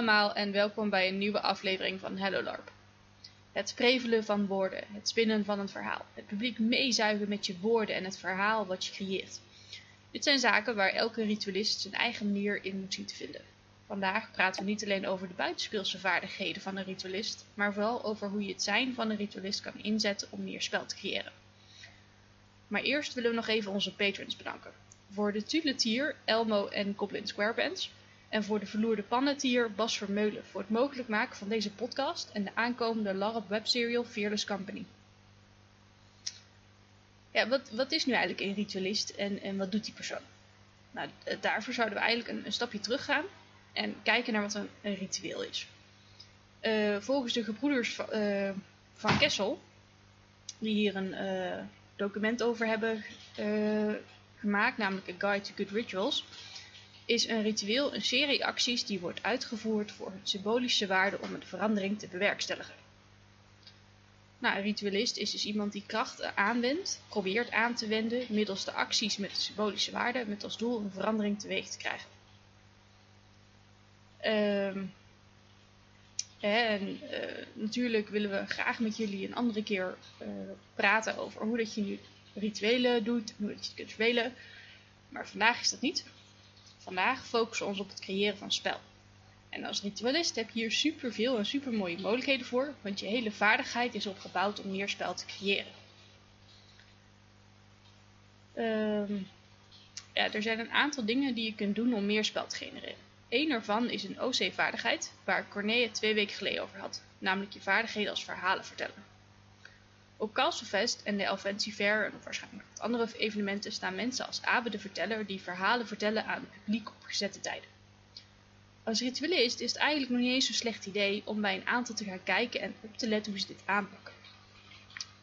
allemaal en welkom bij een nieuwe aflevering van Hello LARP. Het prevelen van woorden, het spinnen van een verhaal, het publiek meezuigen met je woorden en het verhaal wat je creëert. Dit zijn zaken waar elke ritualist zijn eigen manier in moet zien te vinden. Vandaag praten we niet alleen over de buitenspeelse vaardigheden van een ritualist, maar vooral over hoe je het zijn van een ritualist kan inzetten om meer spel te creëren. Maar eerst willen we nog even onze patrons bedanken. Voor de Tuletier, Elmo en Goblin Squarebands. En voor de verloerde pannetier Bas Vermeulen voor het mogelijk maken van deze podcast en de aankomende LARP webserial Fearless Company. Ja, wat, wat is nu eigenlijk een ritualist en, en wat doet die persoon? Nou, daarvoor zouden we eigenlijk een, een stapje terug gaan en kijken naar wat een, een ritueel is. Uh, volgens de gebroeders van, uh, van Kessel, die hier een document over hebben gemaakt, namelijk A Guide to Good Rituals, is een ritueel een serie acties die wordt uitgevoerd voor een symbolische waarde om een verandering te bewerkstelligen. Nou, een ritualist is dus iemand die kracht aanwendt, probeert aan te wenden middels de acties met symbolische waarde, met als doel een verandering teweeg te krijgen. Um, en uh, natuurlijk willen we graag met jullie een andere keer uh, praten over hoe dat je nu rituelen doet, hoe dat je het kunt spelen. Maar vandaag is dat niet. Vandaag focussen we ons op het creëren van spel. En als ritualist heb je hier super veel en super mooie mogelijkheden voor, want je hele vaardigheid is opgebouwd om meer spel te creëren. Um, ja, er zijn een aantal dingen die je kunt doen om meer spel te genereren. Eén ervan is een OC-vaardigheid, waar het twee weken geleden over had, namelijk je vaardigheden als verhalen vertellen. Op Castlefest en de Elventie Fair en waarschijnlijk op andere evenementen staan mensen als Abe de Verteller die verhalen vertellen aan het publiek op gezette tijden. Als ritualist is het eigenlijk nog niet eens zo'n slecht idee om bij een aantal te gaan kijken en op te letten hoe ze dit aanpakken.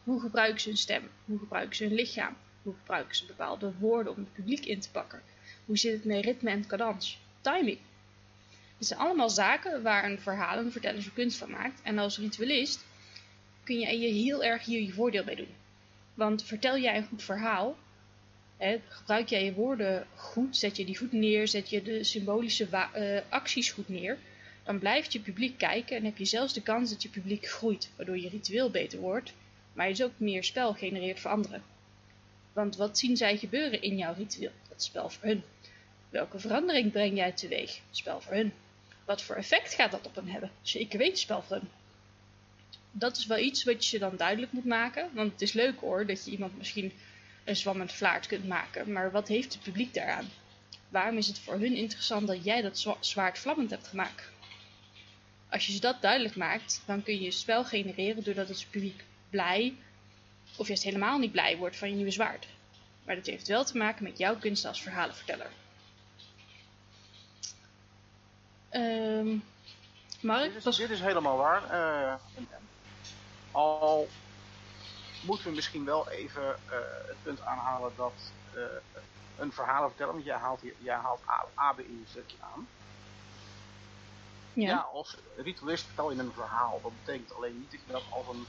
Hoe gebruiken ze hun stem? Hoe gebruiken ze hun lichaam? Hoe gebruiken ze bepaalde woorden om het publiek in te pakken? Hoe zit het met ritme en cadans? Timing? Het zijn allemaal zaken waar een verhaal een verteller zijn kunst van maakt. En als ritualist kun je je heel erg hier je voordeel bij doen. Want vertel jij een goed verhaal, hè, gebruik jij je woorden goed, zet je die goed neer, zet je de symbolische uh, acties goed neer, dan blijft je publiek kijken en heb je zelfs de kans dat je publiek groeit, waardoor je ritueel beter wordt, maar je dus ook meer spel genereert voor anderen. Want wat zien zij gebeuren in jouw ritueel? Dat spel voor hun. Welke verandering breng jij teweeg? Spel voor hun. Wat voor effect gaat dat op hen hebben? Zeker weten spel voor hun dat is wel iets wat je dan duidelijk moet maken. Want het is leuk hoor, dat je iemand misschien een zwammend vlaart kunt maken. Maar wat heeft het publiek daaraan? Waarom is het voor hun interessant dat jij dat zwaard vlammend hebt gemaakt? Als je ze dat duidelijk maakt, dan kun je spel genereren doordat het publiek blij, of juist helemaal niet blij wordt van je nieuwe zwaard. Maar dat heeft wel te maken met jouw kunst als verhalenverteller. Um, Mark? Dit is, dit is helemaal waar. Uh, al moeten we misschien wel even uh, het punt aanhalen dat uh, een verhaal vertellen, want jij haalt, jij haalt Abe in je stukje aan. Ja. ja. als ritualist vertel je een verhaal. Dat betekent alleen niet dat je dat als een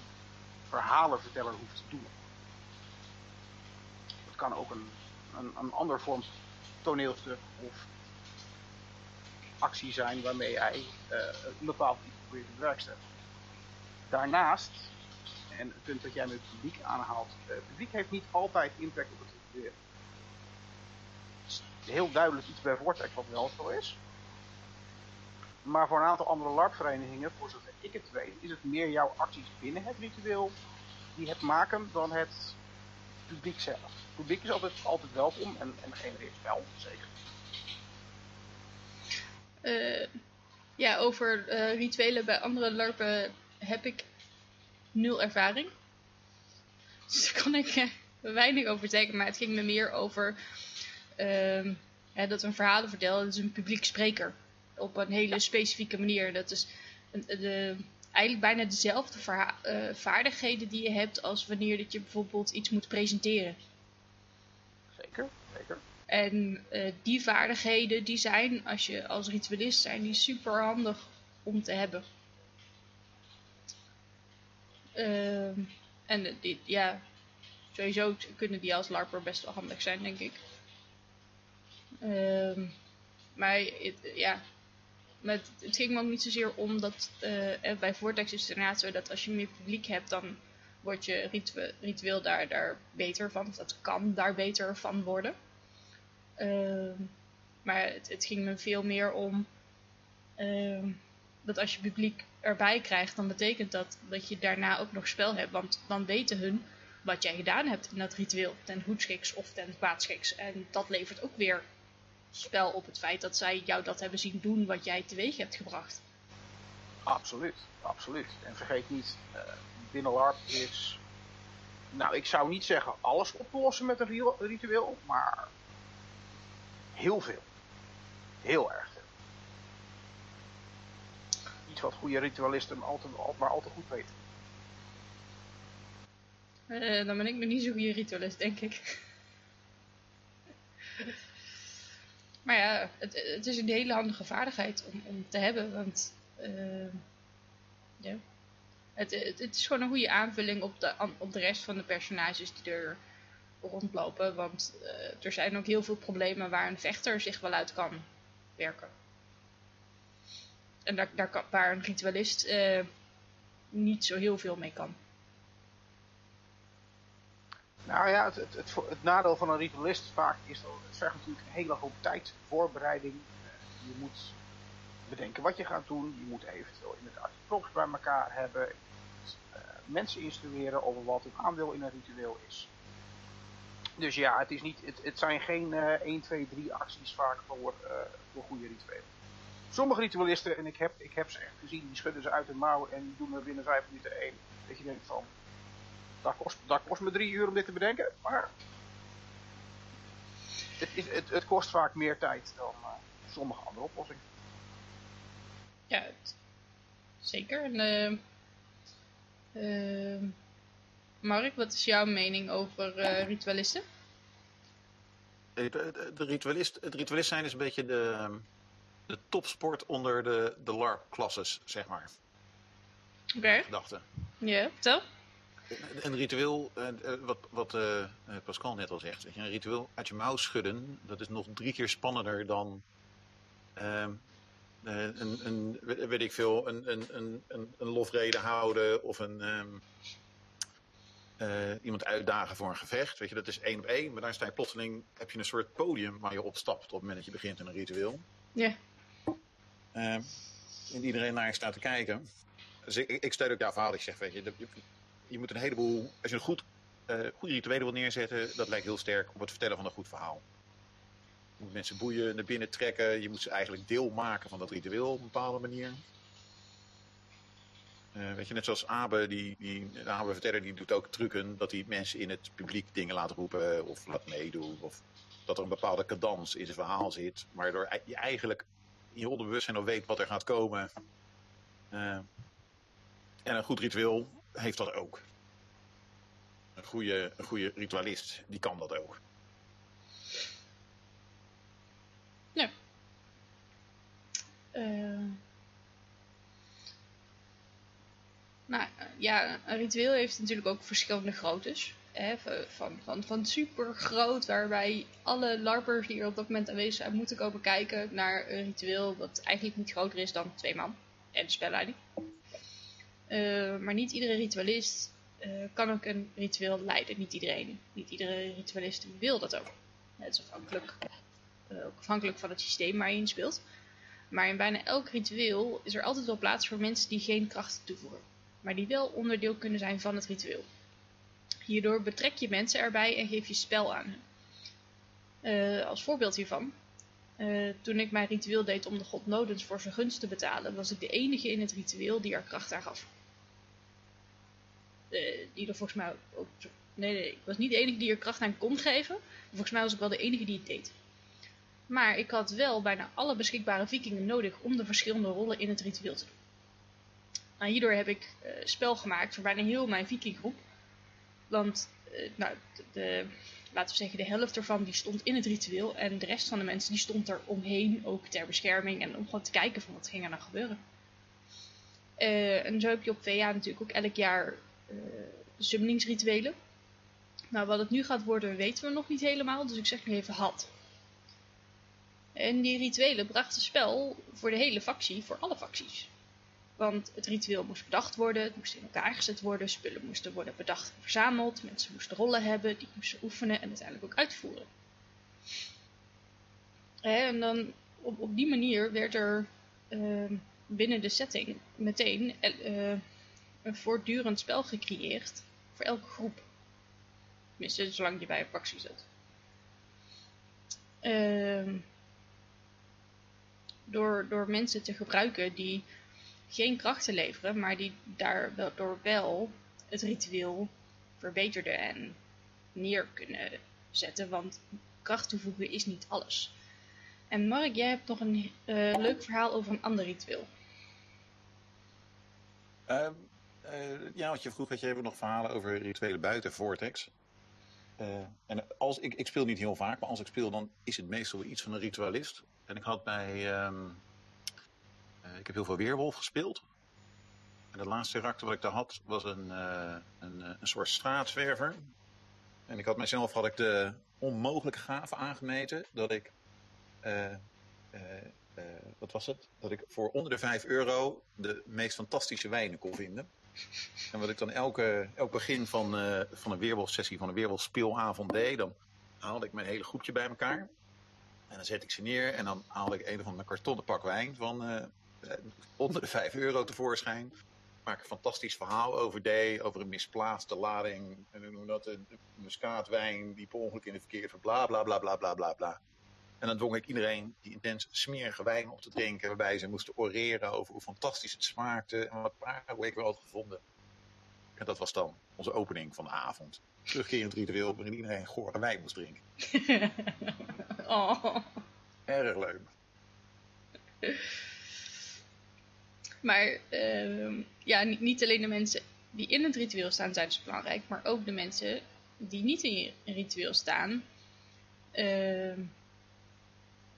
verhalenverteller hoeft te doen. Het kan ook een, een, een ander vorm toneelstuk of actie zijn waarmee jij uh, een bepaald iets probeert te bewerkstelligen. Daarnaast en het punt dat jij met het publiek aanhaalt. Eh, het publiek heeft niet altijd impact op het weer. Het is heel duidelijk iets bij Vortex wat wel zo is. Maar voor een aantal andere LARP-verenigingen, voor zover ik het weet, is het meer jouw acties binnen het ritueel die het maken dan het publiek zelf. Het publiek is altijd, altijd welkom en, en genereert wel, zeker. Uh, ja, over uh, rituelen bij andere LARPen heb ik nul ervaring. Dus daar kan ik eh, weinig over zeggen. Maar het ging me meer over uh, hè, dat een verhalen vertellen. Dat is een publiek spreker. Op een hele specifieke manier. Dat is een, de, eigenlijk bijna dezelfde uh, vaardigheden die je hebt als wanneer dat je bijvoorbeeld iets moet presenteren. Zeker, zeker. En uh, die vaardigheden die zijn, als je als ritualist zijn, die super handig om te hebben. Uh, en ja, sowieso kunnen die als LARPer best wel handig zijn, denk ik. Uh, maar het, ja, Maar het, ging me ook niet zozeer om dat eh, bij Vortex is het inderdaad zo dat als je meer publiek hebt, dan wordt je ritueel, daar, daar beter van. Of dat kan daar beter van worden. Ehm, maar het, het, ging me veel meer om ehm, dat als je publiek erbij krijgt, dan betekent dat dat je daarna ook nog spel hebt. Want dan weten hun wat jij gedaan hebt in dat ritueel, ten goedschiks of ten kwaadschiks. En dat levert ook weer spel op het feit dat zij jou dat hebben zien doen wat jij teweeg hebt gebracht. Absoluut, absoluut. En vergeet niet, uh, binnen LARP is, nou ik zou niet zeggen alles oplossen met een ritueel, maar heel veel. Heel erg. Iets wat goede ritualisten altijd, maar al te goed weten. Uh, dan ben ik nog niet zo'n goede ritualist, denk ik. maar ja, het, het, is een hele handige vaardigheid om, om te hebben, want uh, ja. het, het, is gewoon een goede aanvulling op de, op de rest van de personages die er rondlopen. Want uh, er zijn ook heel veel problemen waar een vechter zich wel uit kan werken. En daar, daar kan, waar een ritualist uh, niet zo heel veel mee kan. Nou ja, het, het, nadeel van een ritualist vaak is dat het vergt natuurlijk een hele hoop tijd, voorbereiding. Uh, je moet bedenken wat je gaat doen. Je moet eventueel inderdaad je props bij elkaar hebben. Uh, mensen instrueren over wat hun aandeel in een ritueel is. Dus ja, het, is niet, het, het zijn geen uh, 1, 2, 3 acties vaak voor, voor goede rituelen. Sommige ritualisten, en ik heb, ik heb ze echt gezien, die schudden ze uit hun mouw en doen er binnen 5 minuten één. Dat je denkt van, dat kost, dat kost me drie uur om dit te bedenken, maar het, is, het, het kost vaak meer tijd dan uh, sommige andere oplossingen. Ja, het, zeker. En, uh, Mark, wat is jouw mening over uh, ritualisten? De, de, de, ritualist, het ritualist zijn is een beetje de, de topsport onder de, de LARP-klasses, zeg maar. Oké. Okay. Gedachte. Ja, vertel. Een ritueel, wat, wat uh, Pascal net al zegt, een ritueel uit je mouw schudden, dat is nog drie keer spannender dan uh, een, een, weet ik veel, een, een, een, een lofrede houden of een, um, uh, iemand uitdagen voor een gevecht. Weet je, dat is één op één, maar daar sta je plotseling, heb je een soort podium waar je opstapt op het moment dat je begint in een ritueel. Ja. En iedereen naar je staat te kijken. Dus ik, ik steun ook jouw verhaal. Ik zeg, weet je, je moet een heleboel, als je een goed, uh, goede rituelen wil neerzetten, dat lijkt heel sterk op het vertellen van een goed verhaal. Je moet mensen boeien, naar binnen trekken, je moet ze eigenlijk deel maken van dat ritueel op een bepaalde manier. Uh, weet je, net zoals Abe, die, die, Abe verteller, die doet ook trucken dat hij mensen in het publiek dingen laat roepen of laat meedoen. Of dat er een bepaalde cadans in zijn verhaal zit, waardoor je eigenlijk je onderbewustzijn al weet wat er gaat komen. Uh, en een goed ritueel heeft dat ook. Een goede, een goede ritualist, die kan dat ook. Ja. Uh, nou ja, een ritueel heeft natuurlijk ook verschillende groottes. Van, van, van super groot, waarbij alle larpers die er op dat moment aanwezig zijn moeten komen kijken naar een ritueel wat eigenlijk niet groter is dan twee man en de spelleiding. Uh, maar niet iedere ritualist uh, kan ook een ritueel leiden. Niet iedereen. Niet iedere ritualist wil dat ook. Het is afhankelijk, ook afhankelijk van het systeem waar je in speelt. Maar in bijna elk ritueel is er altijd wel plaats voor mensen die geen kracht toevoegen. Maar die wel onderdeel kunnen zijn van het ritueel. Hierdoor betrek je mensen erbij en geef je spel aan hen. als voorbeeld hiervan. toen ik mijn ritueel deed om de god Nodens voor zijn gunst te betalen, was ik de enige in het ritueel die er kracht aan gaf. Uh, die er volgens mij ook. Nee, nee, ik was niet de enige die er kracht aan kon geven. Volgens mij was ik wel de enige die het deed. Maar ik had wel bijna alle beschikbare vikingen nodig om de verschillende rollen in het ritueel te doen. Nou, hierdoor heb ik spel gemaakt voor bijna heel mijn vikinggroep. Want, uh, nou, de, laten we zeggen, de helft ervan die stond in het ritueel. En de rest van de mensen die stond er omheen, ook ter bescherming. En om gewoon te kijken van wat ging er nou gebeuren. en zo heb je op VA natuurlijk ook elk jaar uh. Nou, wat het nu gaat worden, weten we nog niet helemaal. Dus ik zeg nu even had. En die rituelen brachten spel voor de hele factie, voor alle facties. Want het ritueel moest bedacht worden, het moest in elkaar gezet worden, spullen moesten worden bedacht en verzameld, mensen moesten rollen hebben, die moesten oefenen en uiteindelijk ook uitvoeren. En dan op, op die manier werd er uh, binnen de setting meteen uh, een voortdurend spel gecreëerd voor elke groep. Tenminste, zolang je bij een factie zit. Uh, door, door mensen te gebruiken die geen krachten leveren, maar die daardoor wel het ritueel verbeterden en neer kunnen zetten. Want kracht toevoegen is niet alles. En Mark, jij hebt nog een uh, leuk verhaal over een ander ritueel. Uh, ja, wat je vroeg, had je even nog verhalen over rituelen buiten Vortex. en als ik, ik speel niet heel vaak, maar als ik speel, dan is het meestal iets van een ritualist. En ik had bij. Um, ik heb heel veel Weerwolf gespeeld. En het laatste karakter wat ik daar had was een, een, een soort straatzwerver. En ik had mijzelf had ik de onmogelijke gave aangemeten dat ik wat was het? Dat ik voor onder de 5 euro de meest fantastische wijnen kon vinden. En wat ik dan elke, elk begin van, van een weerwolfsessie, van een weerwolfspeelavond deed, dan haalde ik mijn hele groepje bij elkaar. En dan zet ik ze neer en dan haalde ik een of andere kartonnen pak wijn van onder de 5 euro tevoorschijn. Maak een fantastisch verhaal over deed, over een misplaatste lading, en noem dat, een muskaatwijn die per ongeluk in de verkeerde, bla bla bla bla bla bla bla. En dan dwong ik iedereen die intens smerige wijn op te drinken, waarbij ze moesten oreren over hoe fantastisch het smaakte en wat parelweek we hadden gevonden. En dat was dan onze opening van de avond. Terugkerend ritueel waarin iedereen gore wijn moest drinken. oh. Erg leuk. Maar uh, ja, niet, niet alleen de mensen die in het ritueel staan zijn dus belangrijk, maar ook de mensen die niet in een ritueel staan. Uh,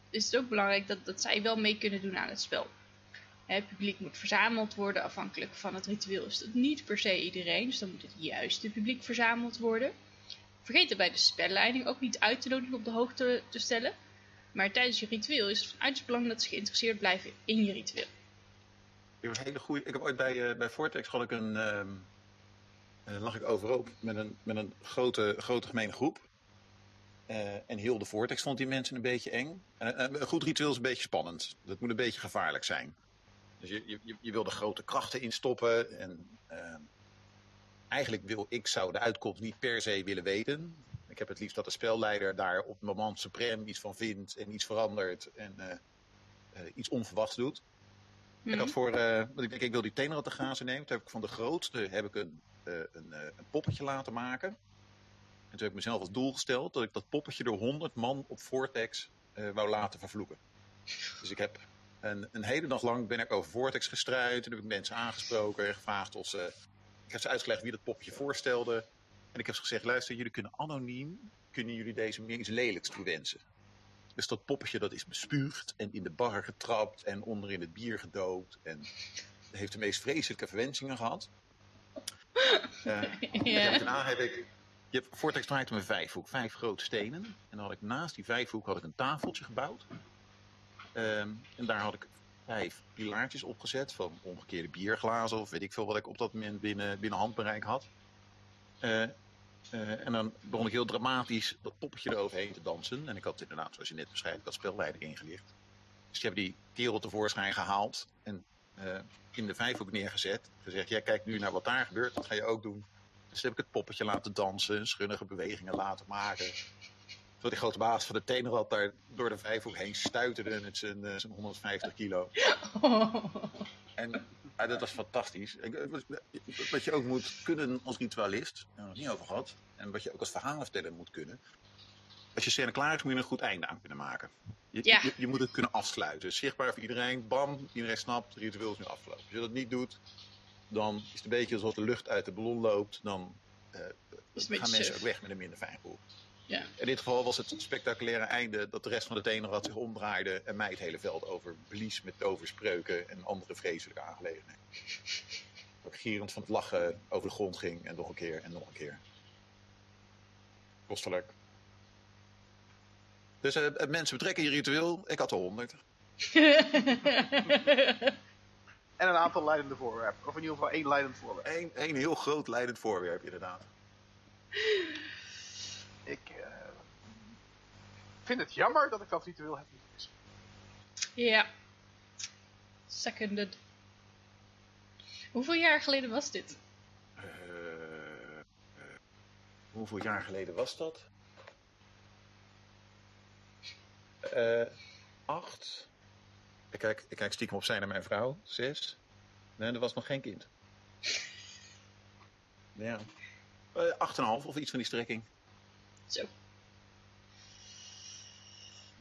is het ook belangrijk dat, dat zij wel mee kunnen doen aan het spel. Het publiek moet verzameld worden, afhankelijk van het ritueel is dat niet per se iedereen, dus dan moet het juiste publiek verzameld worden. Vergeet er bij de spelleiding ook niet uit te nodigen op de hoogte te stellen. Maar tijdens je ritueel is het van uiterst belang dat ze geïnteresseerd blijven in je ritueel. Ik heb, een hele ik heb ooit bij, uh, bij Vortex had ik een, uh, lag ik overhoop met een, met een grote, grote gemene groep. Uh, en heel de Vortex vond die mensen een beetje eng. En, een goed ritueel is een beetje spannend. Dat moet een beetje gevaarlijk zijn. Dus je, je, je wil er grote krachten in stoppen. En eigenlijk wil ik zou de uitkomst niet per se willen weten. Ik heb het liefst dat de spelleider daar op het moment suprem iets van vindt en iets verandert en iets onverwachts doet. Mm-hmm. Ik had voor, want ik denk ik wil die tenenrat te gaan nemen. Toen heb ik van de grootste heb ik een, een, een poppetje laten maken. En toen heb ik mezelf als doel gesteld dat ik dat poppetje door 100 man op Vortex wou laten vervloeken. Dus ik heb een, een, hele dag lang ben ik over Vortex gestruid. En heb ik mensen aangesproken en gevraagd of ze... Ik heb ze uitgelegd wie dat poppetje voorstelde. En ik heb ze gezegd, luister, jullie kunnen anoniem... kunnen jullie deze meer iets lelijks toewensen. Dus dat poppetje dat is bespuugd en in de bar getrapt en onder in het bier gedoopt. En heeft de meest vreselijke verwensingen gehad. Uh. Daarna heb ik je hebt, Vortex draait om een vijfhoek, vijf grote stenen. En dan had ik naast die vijfhoek had ik een tafeltje gebouwd. Um, en daar had ik vijf pilaartjes opgezet van omgekeerde bierglazen of weet ik veel wat ik op dat moment binnen, binnen handbereik had. Uh, uh, en dan begon ik heel dramatisch dat poppetje eroverheen te dansen. En ik had inderdaad, zoals je net beschrijft, dat spelleider ingelicht. Dus die hebben die kerel tevoorschijn gehaald en uh, in de vijfhoek neergezet. Gezegd, jij kijkt nu naar wat daar gebeurt, dat ga je ook doen. Dus heb ik het poppetje laten dansen, schunnige bewegingen laten maken. Zodat die grote baas van de tenenrad daar door de vijfhoek heen stuiterde met zijn, uh, zijn 150 kilo. En uh, dat was fantastisch. Wat je ook moet kunnen als ritualist, daar hebben we het niet over gehad. En wat je ook als verhalenverteller moet kunnen. Als je scène klaar is, moet je een goed einde aan kunnen maken. Je, ja. je, je, moet het kunnen afsluiten. Zichtbaar voor iedereen. Bam, iedereen snapt, het ritueel is nu afgelopen. Als je dat niet doet, dan is het een beetje alsof de lucht uit de ballon loopt. Dan uh, gaan mensen ook weg met een minder fijn gevoel. Ja. In dit geval was het spectaculaire einde dat de rest van de tenenrad zich omdraaide en mij het hele veld overblies met toverspreuken en andere vreselijke aangelegenheden. Dat ik gierend van het lachen over de grond ging en nog een keer en nog een keer. Kostelijk. Dus eh, mensen betrekken je ritueel. Ik had er honderd. En een aantal leidende voorwerpen. Of in ieder geval één leidend voorwerp. Eén één heel groot leidend voorwerp, inderdaad. Ik eh, vind het jammer dat ik dat ritueel heb niet gezien. ja. Seconded. Hoeveel jaar geleden was dit? Eh, eh, hoeveel jaar geleden was dat? Eh, acht. Ik kijk, ik kijk stiekem op zijn naar mijn vrouw. Zes. Nee, er was nog geen kind. Ja. Eh, acht en een half of iets van die strekking. Zo.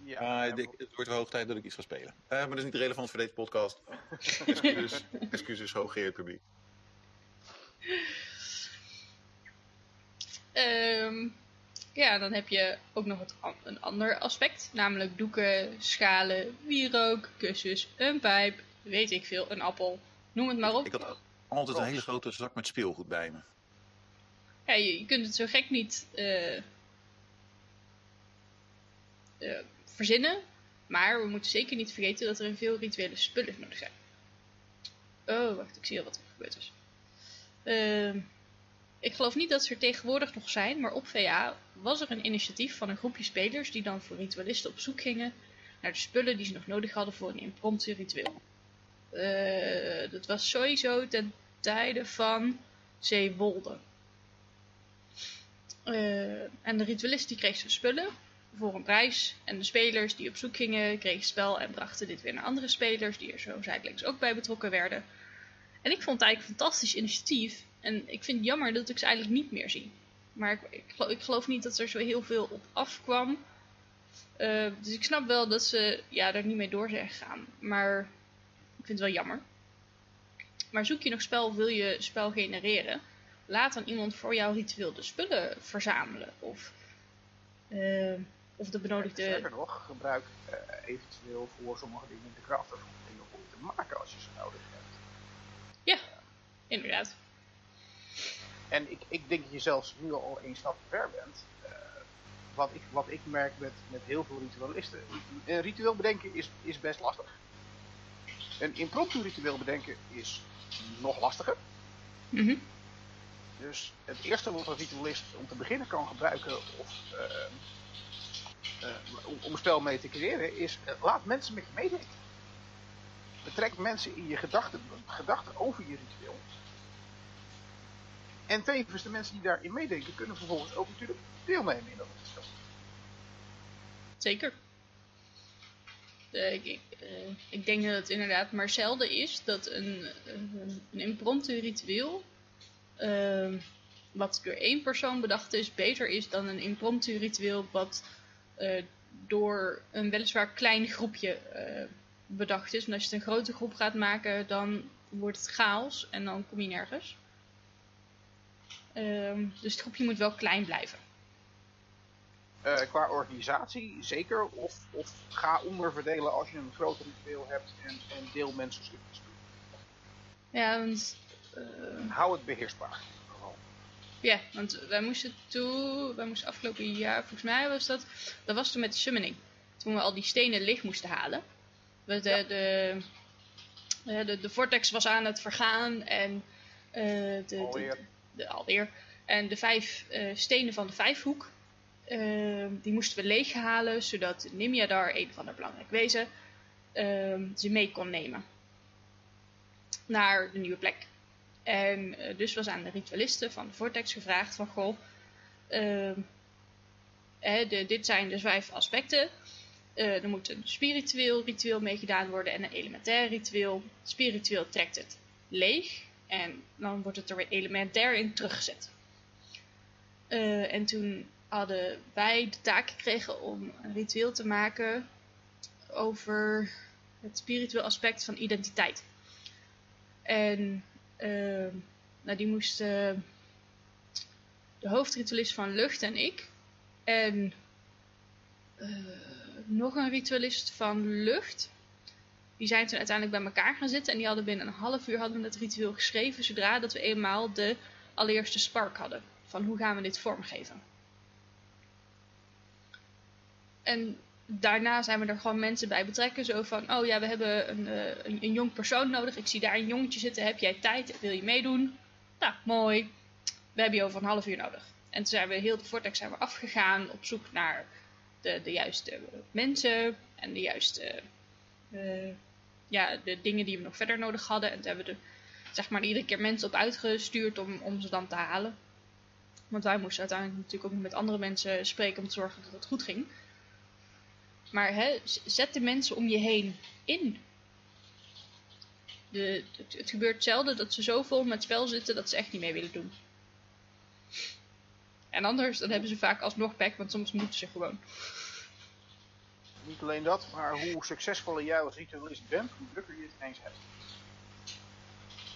Ja, ik- het wordt wel hoog tijd dat ik iets ga spelen. Eh, maar dat is niet relevant voor deze podcast. excuses, excuses hooggeëerd publiek. Ehm, ja, dan heb je ook nog het, een ander aspect. Namelijk doeken, schalen, wierook, kussens, een pijp, weet ik veel, een appel. Noem het maar op. Ik had altijd een hele grote zak met speelgoed bij me. Ja, je, je kunt het zo gek niet eh, eh, verzinnen. Maar we moeten zeker niet vergeten dat er veel rituele spullen nodig zijn. Oh, wacht, ik zie al wat er gebeurd is. Ehm, ik geloof niet dat ze er tegenwoordig nog zijn, maar op VA was er een initiatief van een groepje spelers die dan voor ritualisten op zoek gingen naar de spullen die ze nog nodig hadden voor een impromptu ritueel. Eh, dat was sowieso ten tijde van Zeewolde. Eh, en de ritualist die kreeg zijn spullen voor een prijs. En de spelers die op zoek gingen, kregen spel en brachten dit weer naar andere spelers die er zo zijdelings ook bij betrokken werden. En ik vond het eigenlijk een fantastisch initiatief. En ik vind het jammer dat ik ze eigenlijk niet meer zie. Maar ik, ik, geloof, niet dat er zo heel veel op afkwam. Eh, dus ik snap wel dat ze ja, er niet mee door zijn gegaan. Maar ik vind het wel jammer. Maar zoek je nog spel of wil je spel genereren? Laat dan iemand voor jouw ritueel de spullen verzamelen. Of, eh, of de benodigde... Sterker nog, gebruik eh, eventueel voor sommige dingen de kracht ervan om dingen je te maken als je ze nodig hebt. Inderdaad. En ik, ik denk dat je zelfs nu al één stap ver bent. Eh, wat, ik, wat ik merk met, met heel veel ritualisten. Een ritueel bedenken is, is best lastig. Een impromptu ritueel bedenken is nog lastiger. Mhm. Dus het eerste wat een ritualist om te beginnen kan gebruiken of, eh, om, om een spel mee te creëren is eh, laat mensen met je meedenken. Betrek mensen in je gedachten, gedachten over je ritueel. En tevens de mensen die daarin meedenken kunnen vervolgens ook natuurlijk deelnemen in dat spel. Zeker. Eh, ik, eh, denk dat het inderdaad maar zelden is dat een, een, impromptu ritueel, eh, wat door één persoon bedacht is, beter is dan een impromptu ritueel wat eh, door een weliswaar klein groepje eh, bedacht is. Want als je het een grote groep gaat maken, dan wordt het chaos en dan kom je nergens. Ehm, dus het groepje moet wel klein blijven. Eh, qua organisatie zeker, of, of ga onderverdelen als je een groter ritueel hebt en, en deel mensen stukjes toe. Ja, want Hou het beheersbaar. Ja, want wij moesten toen, wij moesten afgelopen jaar, volgens mij was dat, dat was toen met de summoning. Toen we al die stenen licht moesten halen. We de, de, eh, de, de vortex was aan het vergaan en eh, de, de, Alweer. de- alweer. En de vijf eh, stenen van de vijfhoek, eh, die moesten we leeghalen, zodat Nimjadar, een van de belangrijk wezen, eh, ze mee kon nemen. Naar de nieuwe plek. En eh, dus was aan de ritualisten van de Vortex gevraagd van goh, ehm, hè, de, dit zijn de vijf aspecten. Eh, er moet een spiritueel ritueel mee gedaan worden en een elementair ritueel. Spiritueel trekt het leeg en dan wordt het er weer elementair in teruggezet. Eh, en toen hadden wij de taak gekregen om een ritueel te maken over het spiritueel aspect van identiteit. En nou, die moesten de hoofdritualist van lucht en ik. En eh, nog een ritualist van lucht. Die zijn toen uiteindelijk bij elkaar gaan zitten. En die hadden binnen een half uur hadden we het ritueel geschreven. Zodra dat we eenmaal de allereerste spark hadden. Van hoe gaan we dit vormgeven. En daarna zijn we er gewoon mensen bij betrekken. Zo van, oh ja, we hebben een, uh, een, een, jong persoon nodig. Ik zie daar een jongetje zitten. Heb jij tijd? Wil je meedoen? Nou, mooi. We hebben je over een half uur nodig. En toen zijn we heel de Vortex zijn we afgegaan op zoek naar de, de juiste mensen en de juiste uh, ja, de dingen die we nog verder nodig hadden. En toen hebben we er zeg maar iedere keer mensen op uitgestuurd om, om ze dan te halen. Want wij moesten uiteindelijk natuurlijk ook met andere mensen spreken om te zorgen dat het goed ging. Maar hè, zet de mensen om je heen in. De, het, het, gebeurt zelden dat ze zo vol met spel zitten dat ze echt niet mee willen doen. En anders, dan hebben ze vaak alsnog pek, want soms moeten ze gewoon. Niet alleen dat, maar hoe succesvoller jij als ritualist bent, hoe drukker je het ineens hebt.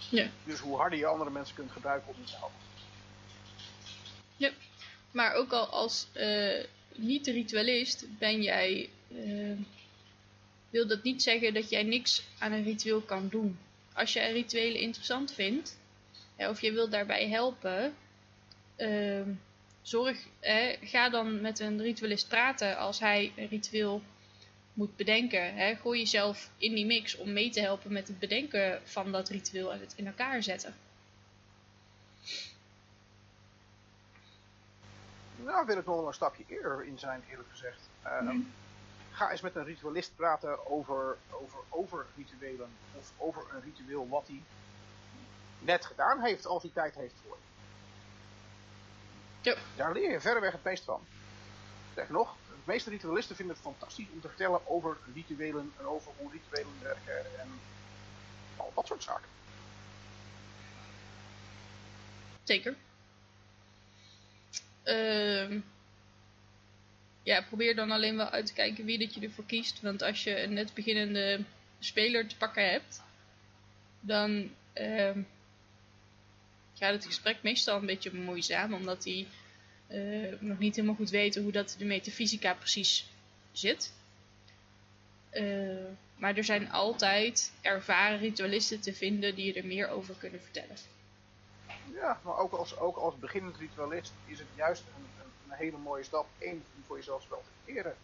Ja. Dus hoe harder je andere mensen kunt gebruiken om je te helpen. Ja, maar ook al als uh, niet-ritualist ben jij, uh, wil dat niet zeggen dat jij niks aan een ritueel kan doen. Als jij rituelen interessant vindt, ja, of je wilt daarbij helpen, uh, zorg, ga dan met een ritualist praten als hij een ritueel moet bedenken. Hè? Gooi jezelf in die mix om mee te helpen met het bedenken van dat ritueel en het in elkaar zetten. Nou, wil ik nog wel een stapje eerder in zijn, eerlijk gezegd. Uh, mm. Ga eens met een ritualist praten over, over, over rituelen of over een ritueel wat hij net gedaan heeft als hij tijd heeft voor. Ja. Daar leer je verreweg het meest van. Zeg nog, de meeste ritualisten vinden het fantastisch om te vertellen over rituelen en over hoe rituelen werken en al dat soort zaken. Zeker. Uh, ja, probeer dan alleen wel uit te kijken wie dat je ervoor kiest. Want als je een net beginnende speler te pakken hebt, dan uh, gaat het gesprek meestal een beetje moeizaam, omdat hij uh, nog niet helemaal goed weten hoe dat de metafysica precies zit. Uh, maar er zijn altijd ervaren ritualisten te vinden die je er meer over kunnen vertellen. Ja, maar ook als, ook als beginnend ritualist is het juist een, een, hele mooie stap. Eén, om voor jezelf spel te eren.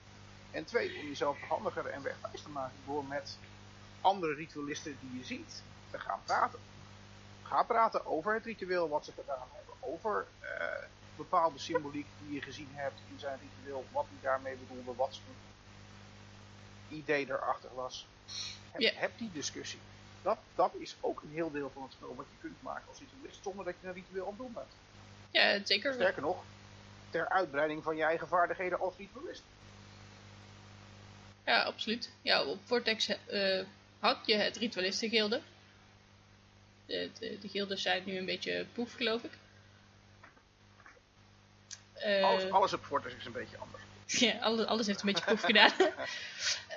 En twee, om jezelf handiger en wegwijs te maken door met andere ritualisten die je ziet te gaan praten. Ga praten over het ritueel wat ze gedaan hebben. Over uh, bepaalde symboliek die je gezien hebt in zijn ritueel, wat hij daarmee bedoelde, wat zijn idee erachter was. Heb, yeah. heb die discussie. Dat, dat is ook een heel deel van het spel wat je kunt maken als ritualist, zonder dat je een ritueel aan het doen bent. Ja, zeker. Sterker nog, ter uitbreiding van je eigen vaardigheden als ritualist. Ja, absoluut. Ja, op Vortex uh, had je het ritualistengilde. De, de, de gildes zijn nu een beetje poef, geloof ik. Uh, alles, alles op Fortress is een beetje anders. Ja, alles, alles heeft een beetje proef gedaan.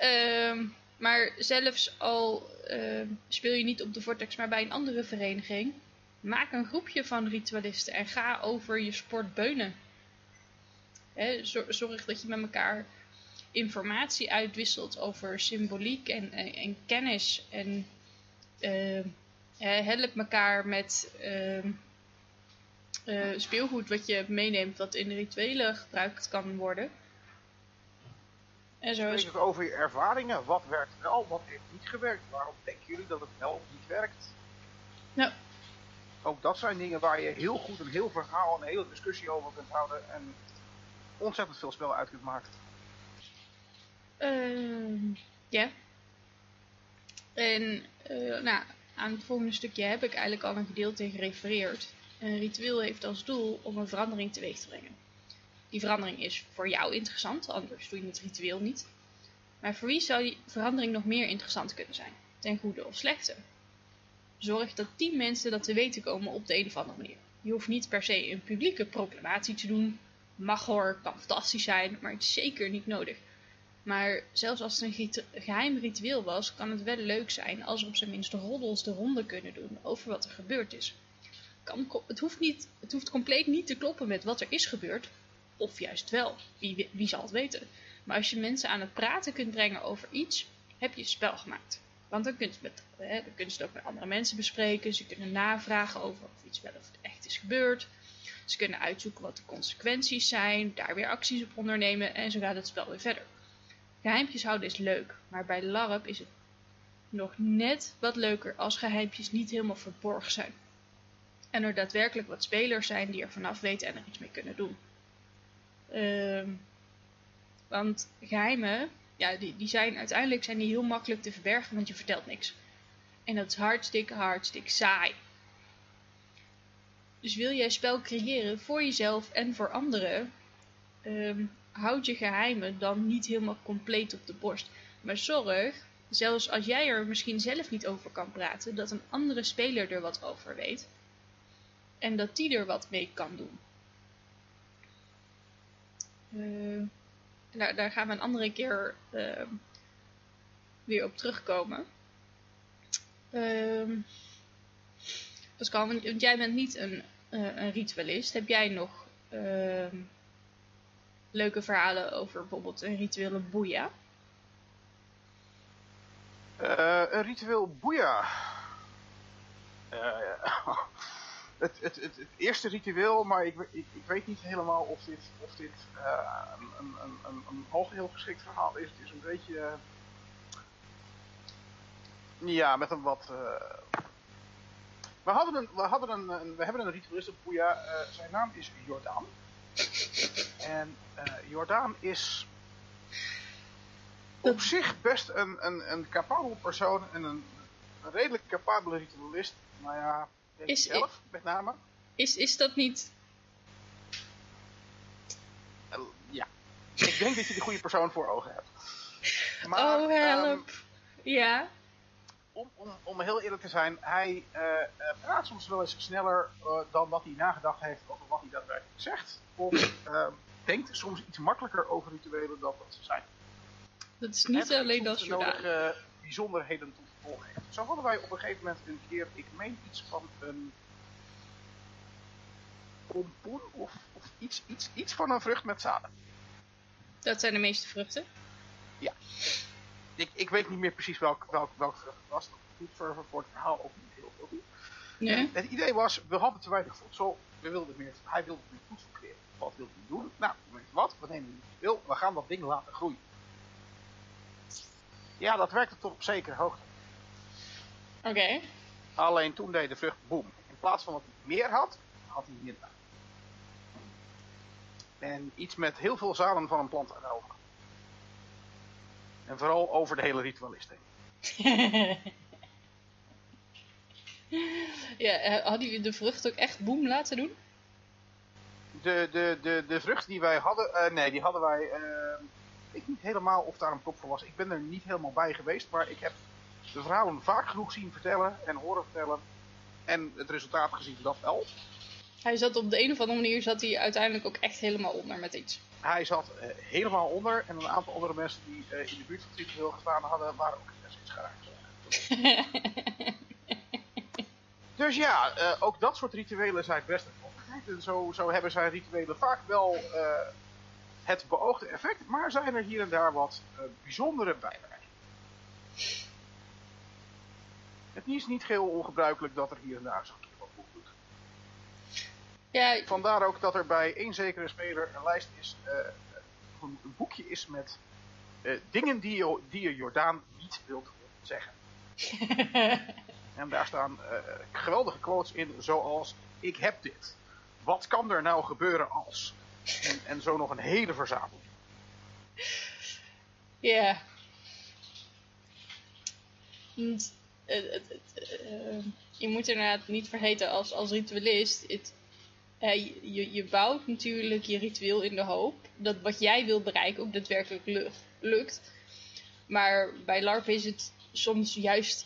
uh, maar zelfs al uh, speel je niet op de Vortex, maar bij een andere vereniging, maak een groepje van ritualisten en ga over je sport beunen. Hè, zorg dat je met elkaar informatie uitwisselt over symboliek en, en, en kennis. En help elkaar met uh, speelgoed wat je meeneemt, wat in rituelen gebruikt kan worden. En zo is... het over je ervaringen. Wat werkt wel, wat heeft niet gewerkt? Waarom denken jullie dat het wel of niet werkt? Ja. Ook dat zijn dingen waar je heel goed een heel verhaal, een hele discussie over kunt houden en ontzettend veel spel uit kunt. Uh, ja. En uh, nou, aan het volgende stukje heb ik eigenlijk al een gedeelte gerefereerd. Een ritueel heeft als doel om een verandering teweeg te brengen. Die verandering is voor jou interessant, anders doe je het ritueel niet. Maar voor wie zou die verandering nog meer interessant kunnen zijn? Ten goede of slechte? Zorg dat tien mensen dat te weten komen op de een of andere manier. Je hoeft niet per se een publieke proclamatie te doen. Mag hoor, kan fantastisch zijn, maar het is zeker niet nodig. Maar zelfs als het een geheim ritueel was, kan het wel leuk zijn als er op zijn minst roddels de ronde kunnen doen over wat er gebeurd is kan, het, hoeft niet, het hoeft compleet niet te kloppen met wat er is gebeurd. Of juist wel. Wie, wie zal het weten? Maar als je mensen aan het praten kunt brengen over iets, heb je het spel gemaakt. Want dan kun je, het met, kun het ook met andere mensen bespreken. Ze kunnen navragen over of iets wel of echt is gebeurd. Ze kunnen uitzoeken wat de consequenties zijn. Daar weer acties op ondernemen. En zo gaat het spel weer verder. Geheimpjes houden is leuk, maar bij LARP is het nog net wat leuker als geheimpjes niet helemaal verborgen zijn. En er daadwerkelijk wat spelers zijn die er vanaf weten en er iets mee kunnen doen. Ehm, want geheimen, ja, die, die zijn uiteindelijk zijn die heel makkelijk te verbergen, want je vertelt niks. En dat is hartstikke, hartstikke saai. Dus wil jij spel creëren voor jezelf en voor anderen, ehm, houd je geheimen dan niet helemaal compleet op de borst. Maar zorg, zelfs als jij er misschien zelf niet over kan praten, dat een andere speler er wat over weet. En dat die er wat mee kan doen. Uh, daar, gaan we een andere keer uh, weer op terugkomen. Uh, Pascal, want jij bent niet een, een ritualist. Heb jij nog ehm, leuke verhalen over bijvoorbeeld een rituele boeia? Uh, een ritueel boeia. Uh, het, het, het, eerste ritueel, maar ik, ik, weet niet helemaal of dit, of dit een, een, een, een geschikt verhaal is. Het is een beetje. ja, met een wat. We, hadden een, we, hadden een, een, we hebben een ritualist op Boeia. zijn naam is Jordaan. En Jordaan is op zich best een, een, een capabel persoon en een, een redelijk capabele ritualist. Nou ja, is, zelf met name. Is, is dat niet... Uh, ja. Ik denk dat je de goede persoon voor ogen hebt. Maar, oh, help. Um, ja. Om, om, om heel eerlijk te zijn, hij uh, praat soms wel eens sneller uh, dan wat hij nagedacht heeft over wat hij daadwerkelijk zegt. Of ehm, denkt soms iets makkelijker over rituelen dan dat ze zijn. Dat is niet alleen als je nodige bijzonderheden tot gevolg heeft. Zo hadden wij op een gegeven moment een keer, ik meen iets van een pompoen of, of iets, iets, iets van een vrucht met zaden. Dat zijn de meeste vruchten? Ja. Ik, ik weet niet meer precies welk, welk, welk vrucht het was. Doet voor, het verhaal ook niet heel veel Nee. Het idee was, we hadden te weinig voedsel. We wilden meer, hij wilde meer voedsel creëren. Wat wilde hij doen? Nou, weet je wat? We nemen niet veel. We gaan dat ding laten groeien. Ja, dat werkte tot op zekere hoogte. Oké. Alleen toen deed de vrucht boom. In plaats van dat hij meer had, had hij minder. En iets met heel veel zaden van een plant erover. En vooral over de hele ritualist heen. ja, eh, hadden jullie de vrucht ook echt boom laten doen? De, de, de, de vrucht die wij hadden, uh, nee, die hadden wij, uh, ik niet helemaal of daar een prop voor was. Ik ben er niet helemaal bij geweest, maar ik heb de verhalen vaak genoeg zien vertellen en horen vertellen. En het resultaat gezien dat wel. Hij zat op de een of andere manier zat hij uiteindelijk ook echt helemaal onder met iets. Hij zat uh, helemaal onder en een aantal andere mensen die uh, in de buurt van het ritueel gestaan hadden, waren ook iets geraakt. dus ja, uh, ook dat soort rituelen zijn best En zo, zo hebben zij rituelen vaak wel het beoogde effect, maar zijn er hier en daar wat bijzondere bijwerkingen. Het is niet geheel ongebruikelijk dat er hier en daar zo'n keer wat goed doet. Ja. Vandaar ook dat er bij één zekere speler een lijst is, uh, een, boekje is met uh, dingen die je, die je Jordaan niet wilt zeggen. en daar staan uh, geweldige quotes in, zoals: Ik heb dit. Wat kan er nou gebeuren als? En, en zo nog een hele verzameling. Ja. je moet inderdaad niet vergeten als, als ritualist. Het, je, je bouwt natuurlijk je ritueel in de hoop dat wat jij wil bereiken ook daadwerkelijk lukt. Maar bij LARP is het soms juist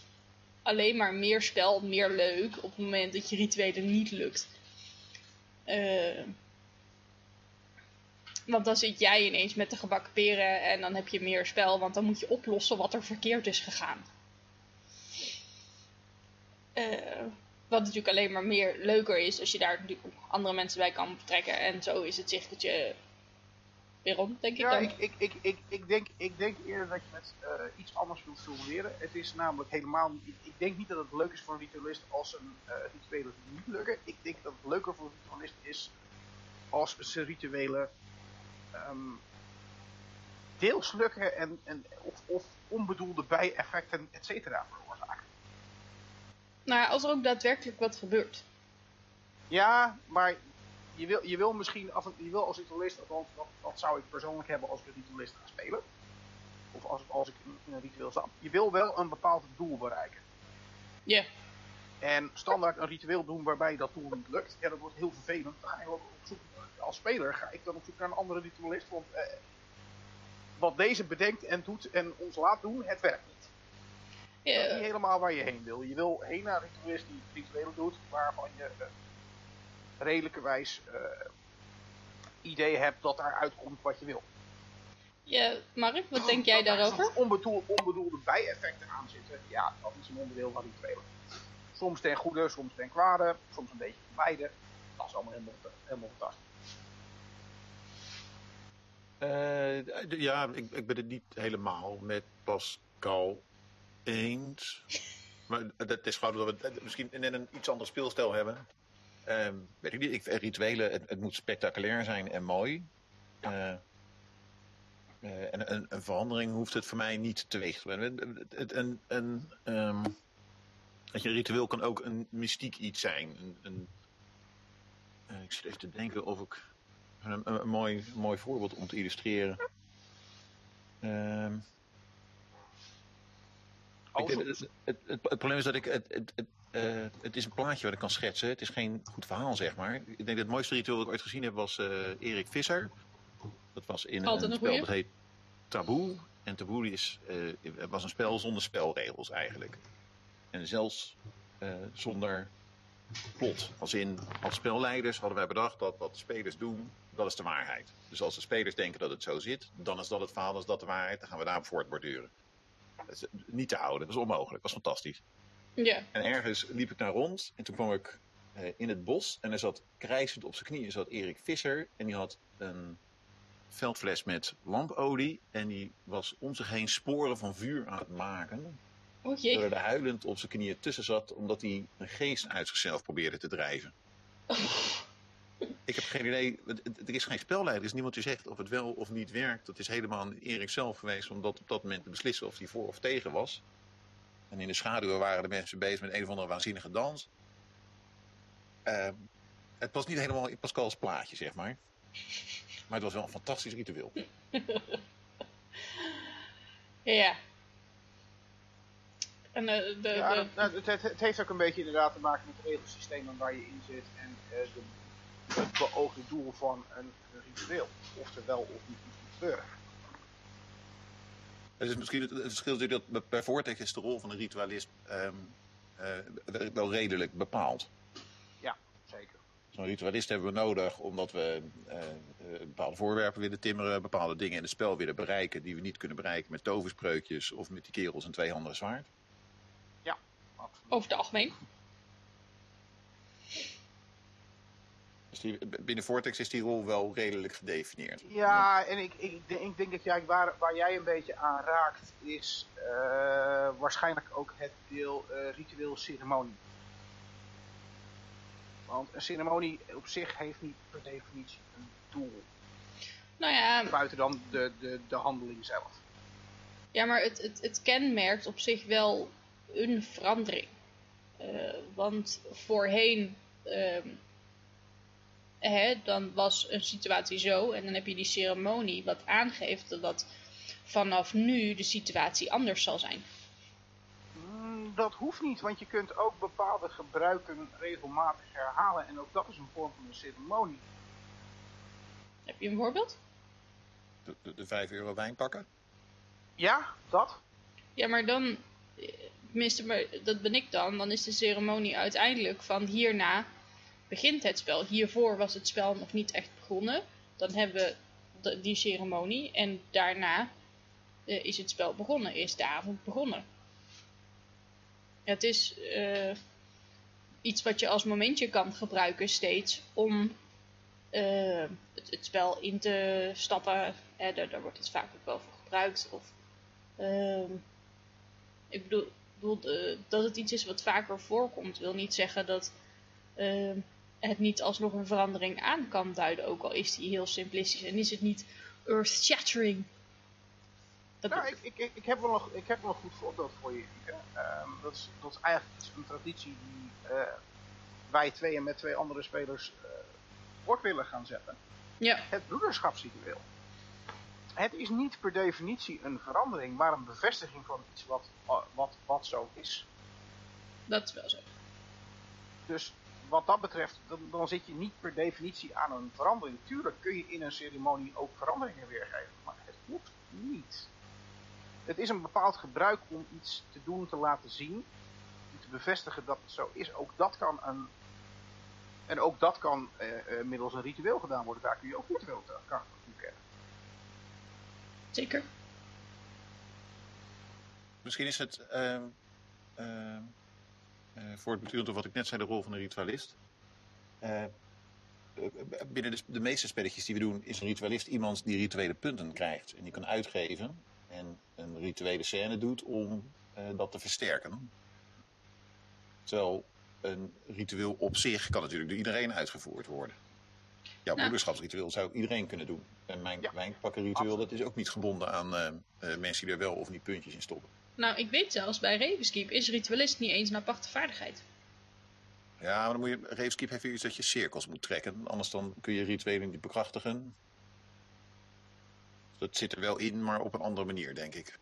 alleen maar meer spel, meer leuk op het moment dat je rituelen niet lukt. Uh, want dan zit jij ineens met de gebakken peren en dan heb je meer spel, want dan moet je oplossen wat er verkeerd is gegaan. Uh, wat natuurlijk alleen maar meer leuker is als je daar natuurlijk andere mensen bij kan betrekken. En zo is het cirkeltje weer rond, denk ik ja, dan. Ik, ik, ik, ik, ik, denk, ik denk eerder dat je met uh, iets anders wilt formuleren. Het is namelijk helemaal niet... Ik denk niet dat het leuk is voor een ritualist als een uh, rituelen niet lukken. Ik denk dat het leuker voor een ritualist is als ze rituelen um, deels lukken en, en, of, of onbedoelde bijeffecten, et cetera. Nou ja, als er ook daadwerkelijk wat gebeurt. Ja, maar je wil, je wil misschien af en, je wil als ritualist, althans dat, dat zou ik persoonlijk hebben als ik een ritualist ga spelen. Of als, als ik in een ritueel sta. Je wil wel een bepaald doel bereiken. Ja. En standaard een ritueel doen waarbij dat doel niet lukt, ja, dat wordt heel vervelend. Dan ga je ook op zoek, als speler ga ik dan op zoek naar een andere ritualist. Want eh, wat deze bedenkt en doet en ons laat doen, het werkt niet. Dat is niet helemaal waar je heen wil. Je wil heen naar een ritualist die rituelen doet, waarvan je uh, redelijkerwijs uh, idee hebt dat daaruit komt wat je wil. Ja, Mark, wat denk jij daarover? Onbedoelde, onbedoelde bijeffecten aan zitten, ja, dat is een onderdeel van rituelen. Soms ten goede, soms ten kwade, soms een beetje van beide. Dat is allemaal helemaal, helemaal fantastisch. Uh, ja, ik, ik ben het niet helemaal met Pascal eens. Maar dat is gewoon dat we misschien net een iets ander speelstijl hebben. Uh, weet ik niet, ik, rituelen, het, het, moet spectaculair zijn en mooi. Uh, en een, een, verandering hoeft het voor mij niet teweeg te brengen. Een, een, um, dat je ritueel kan ook een mystiek iets zijn. Een, een, ik zit even te denken of ik een, een, mooi, mooi voorbeeld om te illustreren. Ik, het, het, het, het, probleem is dat ik. Het, uh, het is een plaatje wat ik kan schetsen. Het is geen goed verhaal, zeg maar. Ik denk dat het mooiste ritueel dat ik ooit gezien heb was uh, Erik Visser. Dat was in Altijd een spel dat heet Taboe. En Taboe is, uh, was een spel zonder spelregels eigenlijk. En zelfs zonder plot. Als in, als spelleiders hadden wij bedacht dat wat de spelers doen, dat is de waarheid. Dus als de spelers denken dat het zo zit, dan is dat het verhaal, dan is dat de waarheid. Dan gaan we daarop voortborduren. Niet te houden, dat is onmogelijk. Dat was fantastisch. Ja. En ergens liep ik daar rond en toen kwam ik eh, in het bos en er zat krijzend op zijn knieën zat Erik Visser en die had een veldfles met lampolie en die was om zich heen sporen van vuur aan het maken. Oh jee. Terwijl er huilend op zijn knieën tussen zat omdat hij een geest uit zichzelf probeerde te drijven. Oh. Ik heb geen idee, er is geen spelleider, er is niemand die zegt of het wel of niet werkt. Dat is helemaal aan Erik zelf geweest om dat op dat moment te beslissen of hij voor of tegen was. En in de schaduwen waren de mensen bezig met een of andere waanzinnige dans. Uh, het was niet helemaal in Pascal's plaatje, zeg maar. Maar het was wel een fantastisch ritueel. ja. En uh, de, ja, de... Nou, het, het, het, heeft ook een beetje inderdaad te maken met het regelsysteem waar je in zit en uh, de het beoogde doel van een, ritueel. Of er wel of niet moet gebeuren. Het is misschien het, het verschil natuurlijk dat bij Vortex is de rol van een ritualist um, uh, wel redelijk bepaald. Ja, zeker. Zo'n ritualist hebben we nodig omdat we uh, bepaalde voorwerpen willen timmeren, bepaalde dingen in het spel willen bereiken die we niet kunnen bereiken met toverspreukjes of met die kerels en twee handen zwaard. Ja, absoluut. Over het algemeen. Dus die, binnen Vortex is die rol wel redelijk gedefinieerd. Ja, en ik, ik, ik denk dat jij, waar, waar jij een beetje aan raakt, is uh, waarschijnlijk ook het deel uh, ritueel ceremonie. Want een ceremonie op zich heeft niet per definitie een doel. Nou ja. Buiten dan de, de, de handeling zelf. Ja, maar het, het, het kenmerkt op zich wel een verandering. Uh, want voorheen Hè, dan was een situatie zo en dan heb je die ceremonie wat aangeeft dat vanaf nu de situatie anders zal zijn. Mm, dat hoeft niet, want je kunt ook bepaalde gebruiken regelmatig herhalen en ook dat is een vorm van een ceremonie. Heb je een voorbeeld? De, de, de 5 euro wijn pakken? Ja, dat. Ja, maar dan, tenminste, maar dat ben ik dan, dan is de ceremonie uiteindelijk van hierna begint het spel. Hiervoor was het spel nog niet echt begonnen. Dan hebben we die ceremonie en daarna uh, is het spel begonnen, is de avond begonnen. Het is uh, iets wat je als momentje kan gebruiken steeds om uh, het, spel in te stappen. Daar, daar, wordt het vaak ook wel voor gebruikt. Of, ehm, ik bedoel, bedoel dat het iets is wat vaker voorkomt, wil niet zeggen dat ehm, het niet alsnog een verandering aan kan duiden, ook al is die heel simplistisch en is het niet earth-shattering. Dat Nou, ik, ik, ik, heb wel een, ik heb wel een goed voorbeeld voor je. Ehm, dat, is, dat is eigenlijk een traditie die eh, wij tweeën met twee andere spelers eh voort willen gaan zetten. Ja, Het broederschapsritueel. Het is niet per definitie een verandering, maar een bevestiging van iets wat, wat, wat zo is. dat is wel zo. Dus wat dat betreft, dan, dan zit je niet per definitie aan een verandering. Tuurlijk kun je in een ceremonie ook veranderingen weergeven, maar het hoeft niet. Het is een bepaald gebruik om iets te doen, te laten zien, om te bevestigen dat het zo is. Ook dat kan een. En ook dat kan eh, eh, middels een ritueel gedaan worden. Daar kun je ook ritueel te- kracht toe kennen. Zeker. Misschien is het ehm, ehm, eh, voor het beturend op wat ik net zei, de rol van een ritualist. Eh, eh, binnen de, de meeste spelletjes die we doen, is een ritualist iemand die rituele punten krijgt. En die kan uitgeven en een rituele scène doet om dat te versterken. Terwijl een ritueel op zich kan natuurlijk door iedereen uitgevoerd worden. Jouw Nou. broederschapsritueel zou iedereen kunnen doen. En mijn Ja, wijnpakkenritueel, dat is ook niet gebonden aan mensen die er wel of niet puntjes in stoppen. Nou, ik weet zelfs, bij Ravenskeep is ritualist niet eens een aparte vaardigheid. Ja, maar dan moet je, Ravenskeep heeft weer iets dat je cirkels moet trekken. Anders dan kun je rituelen niet bekrachtigen. Dat zit er wel in, maar op een andere manier, denk ik.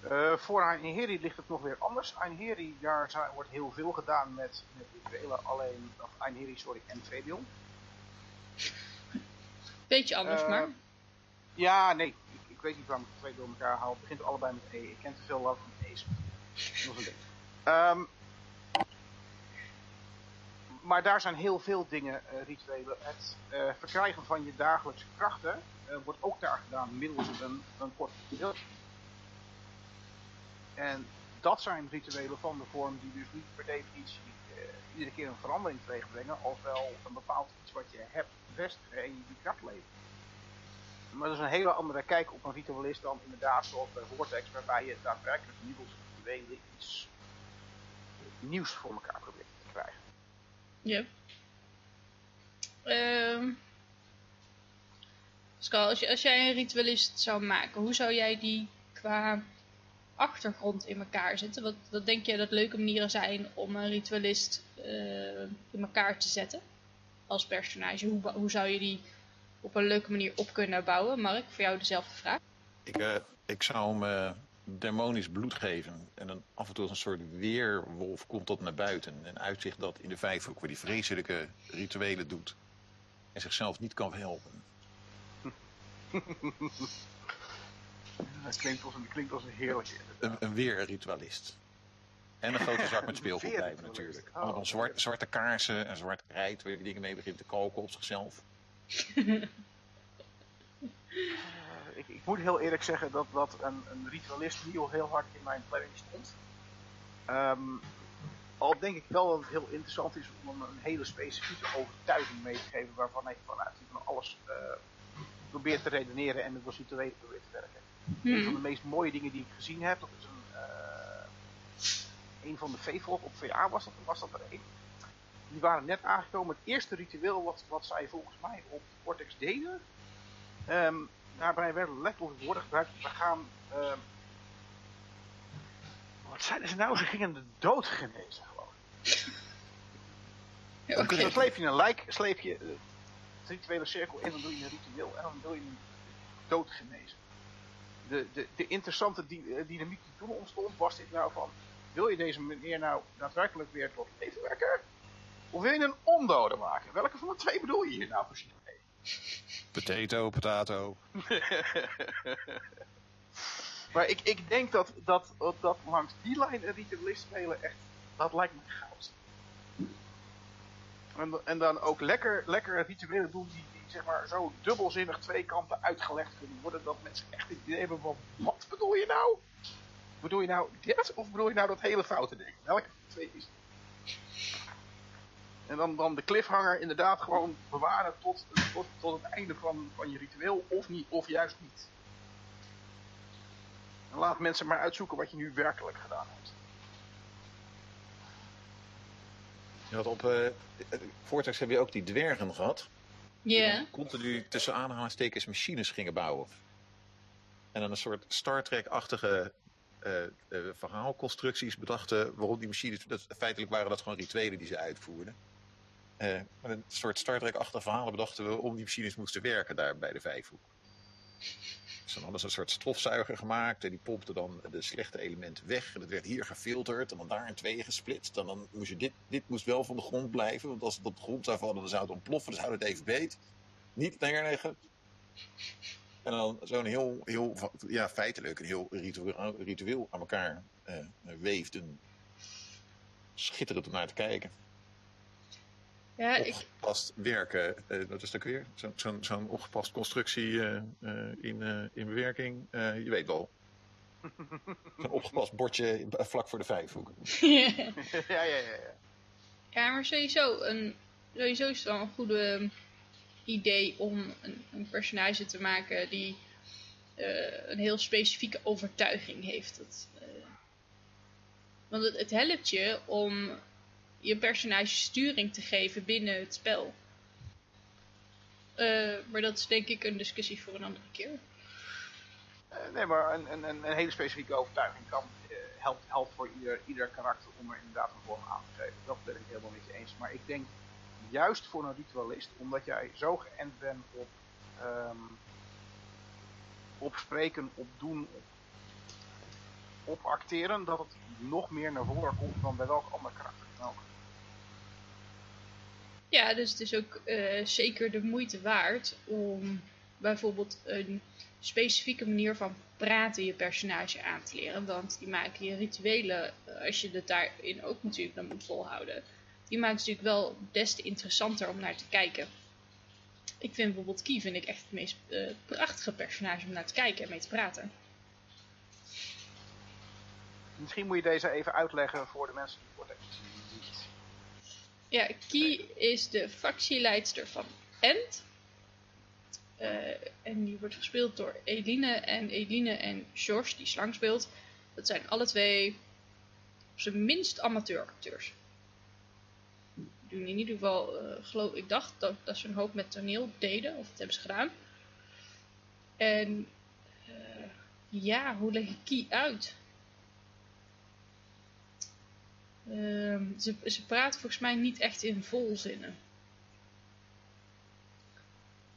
Eh, voor Einheri ligt het nog weer anders. Einheri, daar zijn- wordt heel veel gedaan met, met rituelen. Alleen, of Einheri, sorry, en Fabian. Beetje anders, Eh, maar. Ja, nee. Weet niet waarom ik de twee door elkaar haal. Het begint allebei met E. Ik ken te veel love van E's. Is een. Ehm, maar daar zijn heel veel dingen eh, rituelen. Het eh, verkrijgen van je dagelijkse krachten eh, wordt ook daar gedaan middels een, een kort ritueel. En dat zijn rituelen van de vorm die dus niet per definitie iedere keer een verandering teweeg brengen, als een bepaald iets wat je hebt bevestigen en je die kracht levert. Maar dat is een hele andere kijk op een ritualist dan inderdaad zoals bij Vortex, waarbij je daadwerkelijk middels rituelen iets nieuws voor elkaar probeert te krijgen. Ja. Ehm Pascal, als, je, als jij een ritualist zou maken, hoe zou jij die qua achtergrond in elkaar zetten? Wat, wat denk je dat leuke manieren zijn om een ritualist eh, in elkaar te zetten? Als personage. Hoe, hoe zou je die op een leuke manier op kunnen bouwen? Mark, voor jou dezelfde vraag. Ik, eh, ik zou hem eh, demonisch bloed geven. En dan af en toe als een soort weerwolf komt dat naar buiten. En uitzicht dat in de vijfhoek waar die vreselijke rituelen doet. En zichzelf niet kan helpen. Dat klinkt als een, klinkt als een heerlijke. Een, een weerritualist. En een grote zak met speelgoed Weerritualist. natuurlijk. Oh, Allemaal zwart, zwarte kaarsen en zwart rijt waar je dingen mee begint te koken op zichzelf. Eh, ik, ik moet heel eerlijk zeggen dat, dat een, een ritualist al heel hard in mijn planning stond. Ehm, al denk ik wel dat het heel interessant is om een hele specifieke overtuiging mee te geven waarvan hij vanuit van alles eh, probeert te redeneren en het als rituelen probeert te werken. Een van de meest mooie dingen die ik gezien heb, dat is een, eh, een van de veevolk op VA was dat, was dat er een. Die waren net aangekomen. Het eerste ritueel wat, wat zij volgens mij op Cortex deden, ehm, daarbij werden letterlijk woorden gebruikt. We gaan, ehm, wat zeiden ze nou? Ze gingen de dood genezen geloof ik. Ja. Dan sleep je een lijk, sleep je eh, het rituele cirkel in, dan doe je een ritueel en dan wil je een dood genezen. De, de, de interessante eh, dynamiek die toen ontstond was dit nou van, wil je deze meneer nou daadwerkelijk weer tot leven wekken? Of wil je een ondode maken? Welke van de twee bedoel je hier nou precies mee? Potato, potato. Maar ik, ik denk dat, dat, dat langs die lijn een ritualist spelen echt, dat lijkt me goud. En, en dan ook lekker, lekker rituelen doen die, die zeg maar zo dubbelzinnig twee kanten uitgelegd kunnen worden. Dat mensen echt het idee hebben van, wat bedoel je nou? Bedoel je nou dit of bedoel je nou dat hele foute ding? Welke twee is het? En dan, dan de cliffhanger inderdaad gewoon bewaren tot, tot, tot het einde van, van je ritueel of niet, of juist niet. En laat mensen maar uitzoeken wat je nu werkelijk gedaan hebt. Je had op eh Vortex heb je ook die dwergen gehad. Die Ja. dan continu tussen aanhalingstekens machines gingen bouwen. En dan een soort Star Trek-achtige eh, eh, verhaalconstructies bedachten waarom die machines, dat, feitelijk waren dat gewoon rituelen die ze uitvoerden. Eh, een soort Star Trek-achtige verhalen bedachten we om die machines moesten werken daar bij de Vijfhoek. Dus dan hadden ze een soort stofzuiger gemaakt en die pompte dan de slechte elementen weg. En dat werd hier gefilterd en dan daar in tweeën gesplitst. En dan moest je dit, dit moest wel van de grond blijven, want als het op de grond zou vallen dan zou het ontploffen. Dus houd het even beet. Niet neerleggen. En dan zo'n heel, heel, ja, feitelijk een heel ritueel, ritueel aan elkaar uh, weefden. Schitterend om naar te kijken. Ja, opgepast ik... werken, uh, dat is ook weer zo'n zo zo'n opgepast constructie uh, in, in bewerking. je weet wel. Zo'n opgepast bordje vlak voor de vijfhoek. ja, ja, ja, ja. Ja, maar sowieso, een, sowieso is het wel een goede idee om een, een personage te maken die uh, een heel specifieke overtuiging heeft. Dat, uh, want het, het, helpt je om je personage sturing te geven binnen het spel. Uh, maar dat is denk ik een discussie voor een andere keer. nee, maar een, een, een, hele specifieke overtuiging kan, helpt, helpt voor ieder, ieder karakter om er inderdaad een vorm aan te geven. Dat ben ik helemaal je eens. Maar ik denk juist voor een ritualist, omdat jij zo geënt bent op, um, op spreken, op doen, op, op, acteren, dat het nog meer naar voren komt dan bij welk ander karakter. Ja, dus het is ook uh, zeker de moeite waard om bijvoorbeeld een specifieke manier van praten je personage aan te leren. Want die maken je rituelen, als je het daarin ook natuurlijk dan moet volhouden die maakt het natuurlijk wel des te interessanter om naar te kijken. Ik vind bijvoorbeeld Kie vind ik echt het meest uh, prachtige personage om naar te kijken en mee te praten. Misschien moet je deze even uitleggen voor de mensen die het niet. Ja, Kie is de factieleidster van End. Uh, en die wordt gespeeld door Eline. En Eline en George, die slang speelt, dat zijn alle twee op zijn minst amateuracteurs doen in ieder geval, uh, geloof ik, dacht dat, dat ze een hoop met toneel deden, of dat hebben ze gedaan. En uh, ja, hoe leg ik Kie uit? Uh, ze, ze praat volgens mij niet echt in volzinnen.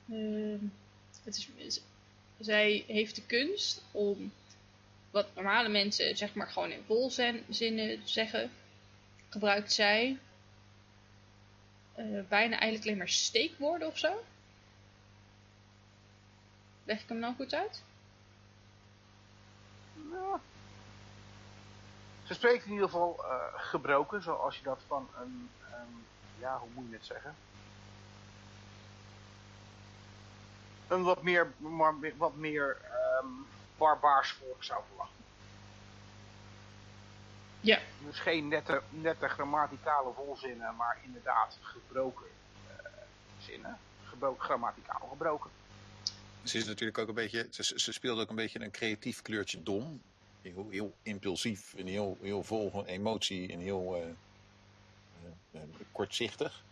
Uh, het is, zij heeft de kunst om wat normale mensen zeg maar gewoon in volzinnen zeggen, gebruikt zij uh, bijna eigenlijk alleen maar steekwoorden of zo. Leg ik hem nou goed uit? Ja. Ze spreekt in ieder geval uh, gebroken, zoals je dat van een, een, ja, hoe moet je het zeggen? Een wat meer, maar, wat meer um, barbaars volk zou verwachten. Ja. Dus geen nette, nette grammaticale volzinnen, maar inderdaad gebroken uh, zinnen. Gebroken, grammaticaal gebroken. Ze is natuurlijk ook een beetje, ze, ze speelt ook een beetje een creatief kleurtje dom. Heel, heel impulsief en heel, heel vol van emotie en heel uh, uh, kortzichtig.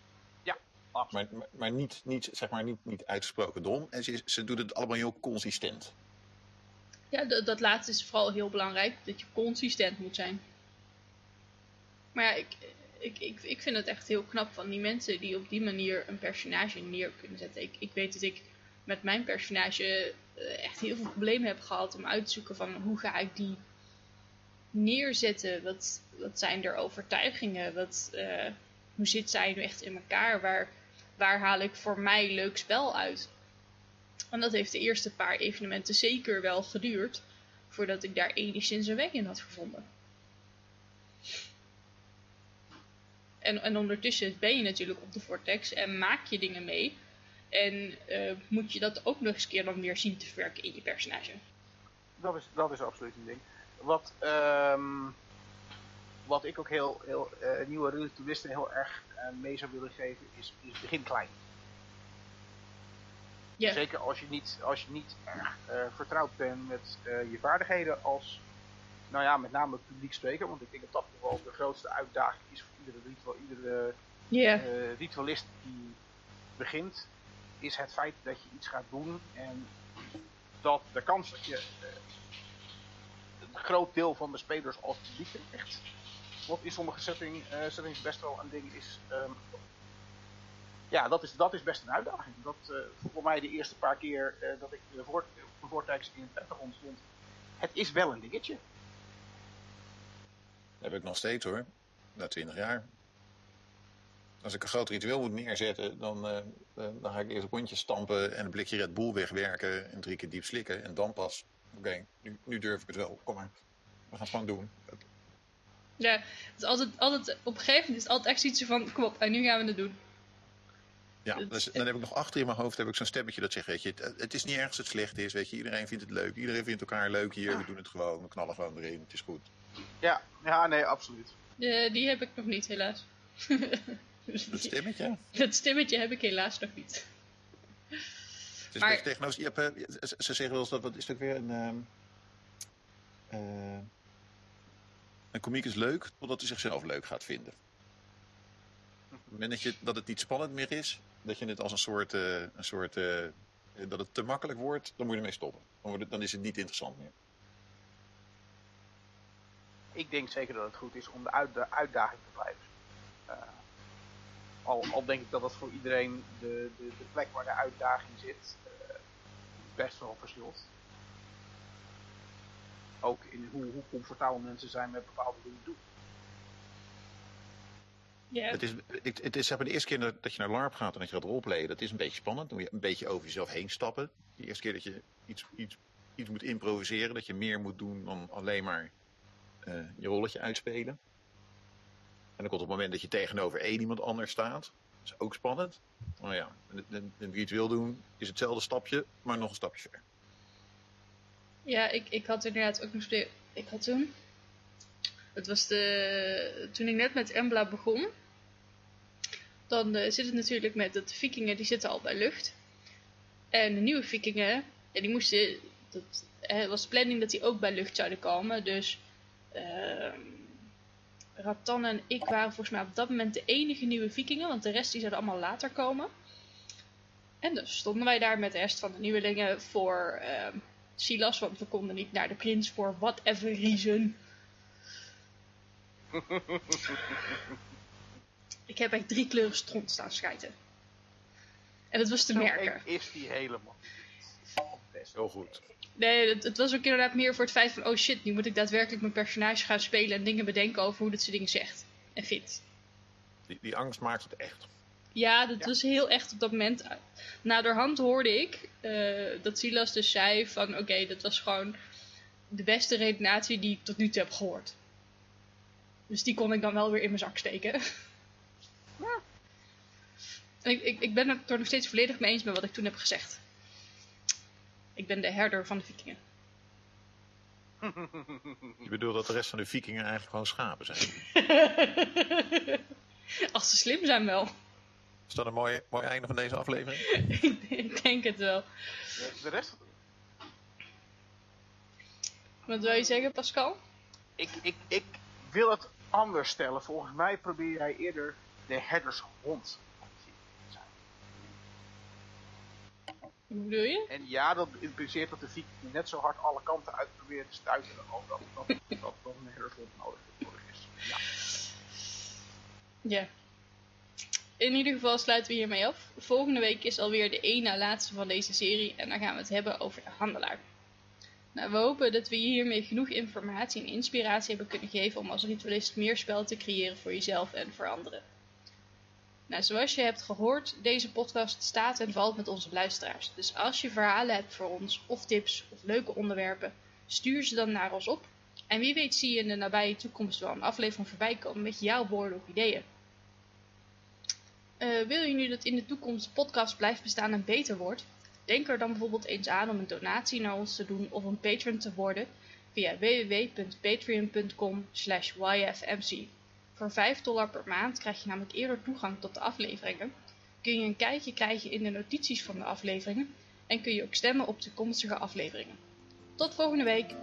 Ja, absoluut. Maar, maar, maar, niet, niet, zeg maar niet, niet uitgesproken dom. En ze, ze doet het allemaal heel consistent. Ja, dat, dat laatste is vooral heel belangrijk. Dat je consistent moet zijn. Maar ja, ik, ik, ik, ik vind het echt heel knap van die mensen die op die manier een personage neer kunnen zetten. Ik, ik weet dat ik met mijn personage eh, echt heel veel problemen heb gehad om uit te zoeken van hoe ga ik die neerzetten? Wat, wat zijn er overtuigingen? Wat, uh, hoe zit zij nu echt in elkaar? Waar, waar haal ik voor mij leuk spel uit? En dat heeft de eerste paar evenementen zeker wel geduurd voordat ik daar enigszins een weg in had gevonden. En, en ondertussen ben je natuurlijk op de Vortex en maak je dingen mee. En uh, moet je dat ook nog eens keer dan weer zien te verwerken in je personage. Dat is, dat is absoluut een ding. Wat, um, wat ik ook heel, heel uh, nieuwe relativisten heel erg uh, mee zou willen geven, is, is begin klein. Zeker als je niet, als je niet erg vertrouwd bent met je vaardigheden als, nou ja, met name publiek spreker. Want ik denk dat dat wel de grootste uitdaging is iedere, ritual, iedere yeah. ritualist die begint, is het feit dat je iets gaat doen en dat de kans dat je eh, een groot deel van de spelers als publiek krijgt, wat in sommige setting, eh, settings best wel een ding is. ehm, ja, dat is, dat is best een uitdaging. Dat, eh, voor mij de eerste paar keer dat ik de voor, Vortex in het Pentagon stond, het is wel een dingetje. Dat heb ik nog steeds hoor. Na twintig jaar. Als ik een groot ritueel moet neerzetten, dan, eh, eh, dan ga ik eerst rondjes stampen en een blikje Red Bull wegwerken en drie keer diep slikken. En dan pas, oké, nu, nu durf ik het wel. Kom maar. We gaan het gewoon doen. Ja, het is altijd, altijd, op een gegeven moment is het altijd echt iets van, kom op, en nu gaan we het doen. Ja, dus, dan heb ik nog achter in mijn hoofd heb ik zo'n stemmetje dat zegt, weet je, het, het is niet erg als het slecht is, weet je. Iedereen vindt het leuk, iedereen vindt elkaar leuk hier. We doen het gewoon, we knallen gewoon erin, het is goed. Ja, ja nee, absoluut. Eh, die heb ik nog niet, helaas. Dat stemmetje. Dat stemmetje heb ik helaas nog niet. Het is Maar-. Je hebt, eh, ze- ze zeggen wel eens dat, wat is het ook weer, een... ehm, eh, een komiek is leuk, totdat hij zichzelf leuk gaat vinden. Op het moment dat, je, dat het niet spannend meer is, dat je het als een soort, eh, een soort eh, dat het te makkelijk wordt, dan moet je ermee stoppen. Dan, wordt het, dan is het niet interessant meer. Ik denk zeker dat het goed is om de, uit, de uitdaging te blijven. Al, al denk ik dat dat voor iedereen de, de, de plek waar de uitdaging zit eh, best wel verschilt. Ook in hoe, hoe comfortabel mensen zijn met bepaalde dingen doen. Ja, Het is, het, het is zeg maar, de eerste keer dat, dat je naar LARP gaat en dat je gaat roleplayen, dat is een beetje spannend. Dan moet je een beetje over jezelf heen stappen. De eerste keer dat je iets, iets, iets moet improviseren, dat je meer moet doen dan alleen maar eh, je rolletje uitspelen. En dan komt het moment dat je tegenover één iemand anders staat. Dat is ook spannend. Maar ja, en- wie het wil doen, is hetzelfde stapje, maar nog een stapje verder. ja ik, ik had inderdaad ook nog. Ik had toen... Het was de... Toen ik net met Embla begon... Dan eh, zit het natuurlijk met dat de vikingen, die zitten al bij lucht. En de nieuwe vikingen, ja, die moesten... Dat, het was planning dat die ook bij lucht zouden komen. Dus... ehm Ratan en ik waren volgens mij op dat moment de enige nieuwe vikingen. Want de rest die zouden allemaal later komen. En dus stonden wij daar met de rest van de nieuwelingen voor ehm, Silas. Want we konden niet naar de prins voor whatever reason. ik heb echt drie kleuren stront staan schijten. En dat was te Zo merken. is die helemaal. Best Heel goed. Nee, het, het was ook inderdaad meer voor het feit van... Oh shit, nu moet ik daadwerkelijk mijn personage gaan spelen... en dingen bedenken over hoe dit soort dingen zegt en vindt. Die, die angst maakt het echt. Ja, dat Ja. was heel echt op dat moment. Naderhand hoorde ik eh, dat Silas dus zei van... Oké, dat was gewoon de beste redenatie die ik tot nu toe heb gehoord. Dus die kon ik dan wel weer in mijn zak steken. Ja. Ik, ik, ik ben het er nog steeds volledig mee eens met wat ik toen heb gezegd. Ik ben de herder van de vikingen. Je bedoelt dat de rest van de vikingen eigenlijk gewoon schapen zijn. Als ze slim zijn wel. Is dat een mooi, mooi einde van deze aflevering? ik denk het wel. De, rest, Wat wil je zeggen, Pascal? ik, ik, ik wil het anders stellen. Volgens mij probeer jij eerder de herdershond te zijn. Hoe bedoel je? En ja, dat impliceert dat de viking net zo hard alle kanten uit probeert te stuiteren als dat, dat, dat, dat een herdershond nodig is. Ja. Ja. In ieder geval sluiten we hiermee af. Volgende week is alweer de één na laatste van deze serie en dan gaan we het hebben over de handelaar. Nou, we hopen dat we hiermee genoeg informatie en inspiratie hebben kunnen geven om als ritualist meer spel te creëren voor jezelf en voor anderen. Nou, zoals je hebt gehoord, deze podcast staat en valt met onze luisteraars. Dus als je verhalen hebt voor ons, of tips, of leuke onderwerpen, stuur ze dan naar ons op. En wie weet zie je in de nabije toekomst wel een aflevering voorbij komen met jouw woorden of ideeën. Eh, wil je nu dat in de toekomst de podcast blijft bestaan en beter wordt? Denk er dan bijvoorbeeld eens aan om een donatie naar ons te doen of een patron te worden via www.patreon.com yfmc. Voor 5 dollar per maand krijg je namelijk eerder toegang tot de afleveringen, kun je een kijkje krijgen in de notities van de afleveringen en kun je ook stemmen op toekomstige afleveringen. Tot volgende week!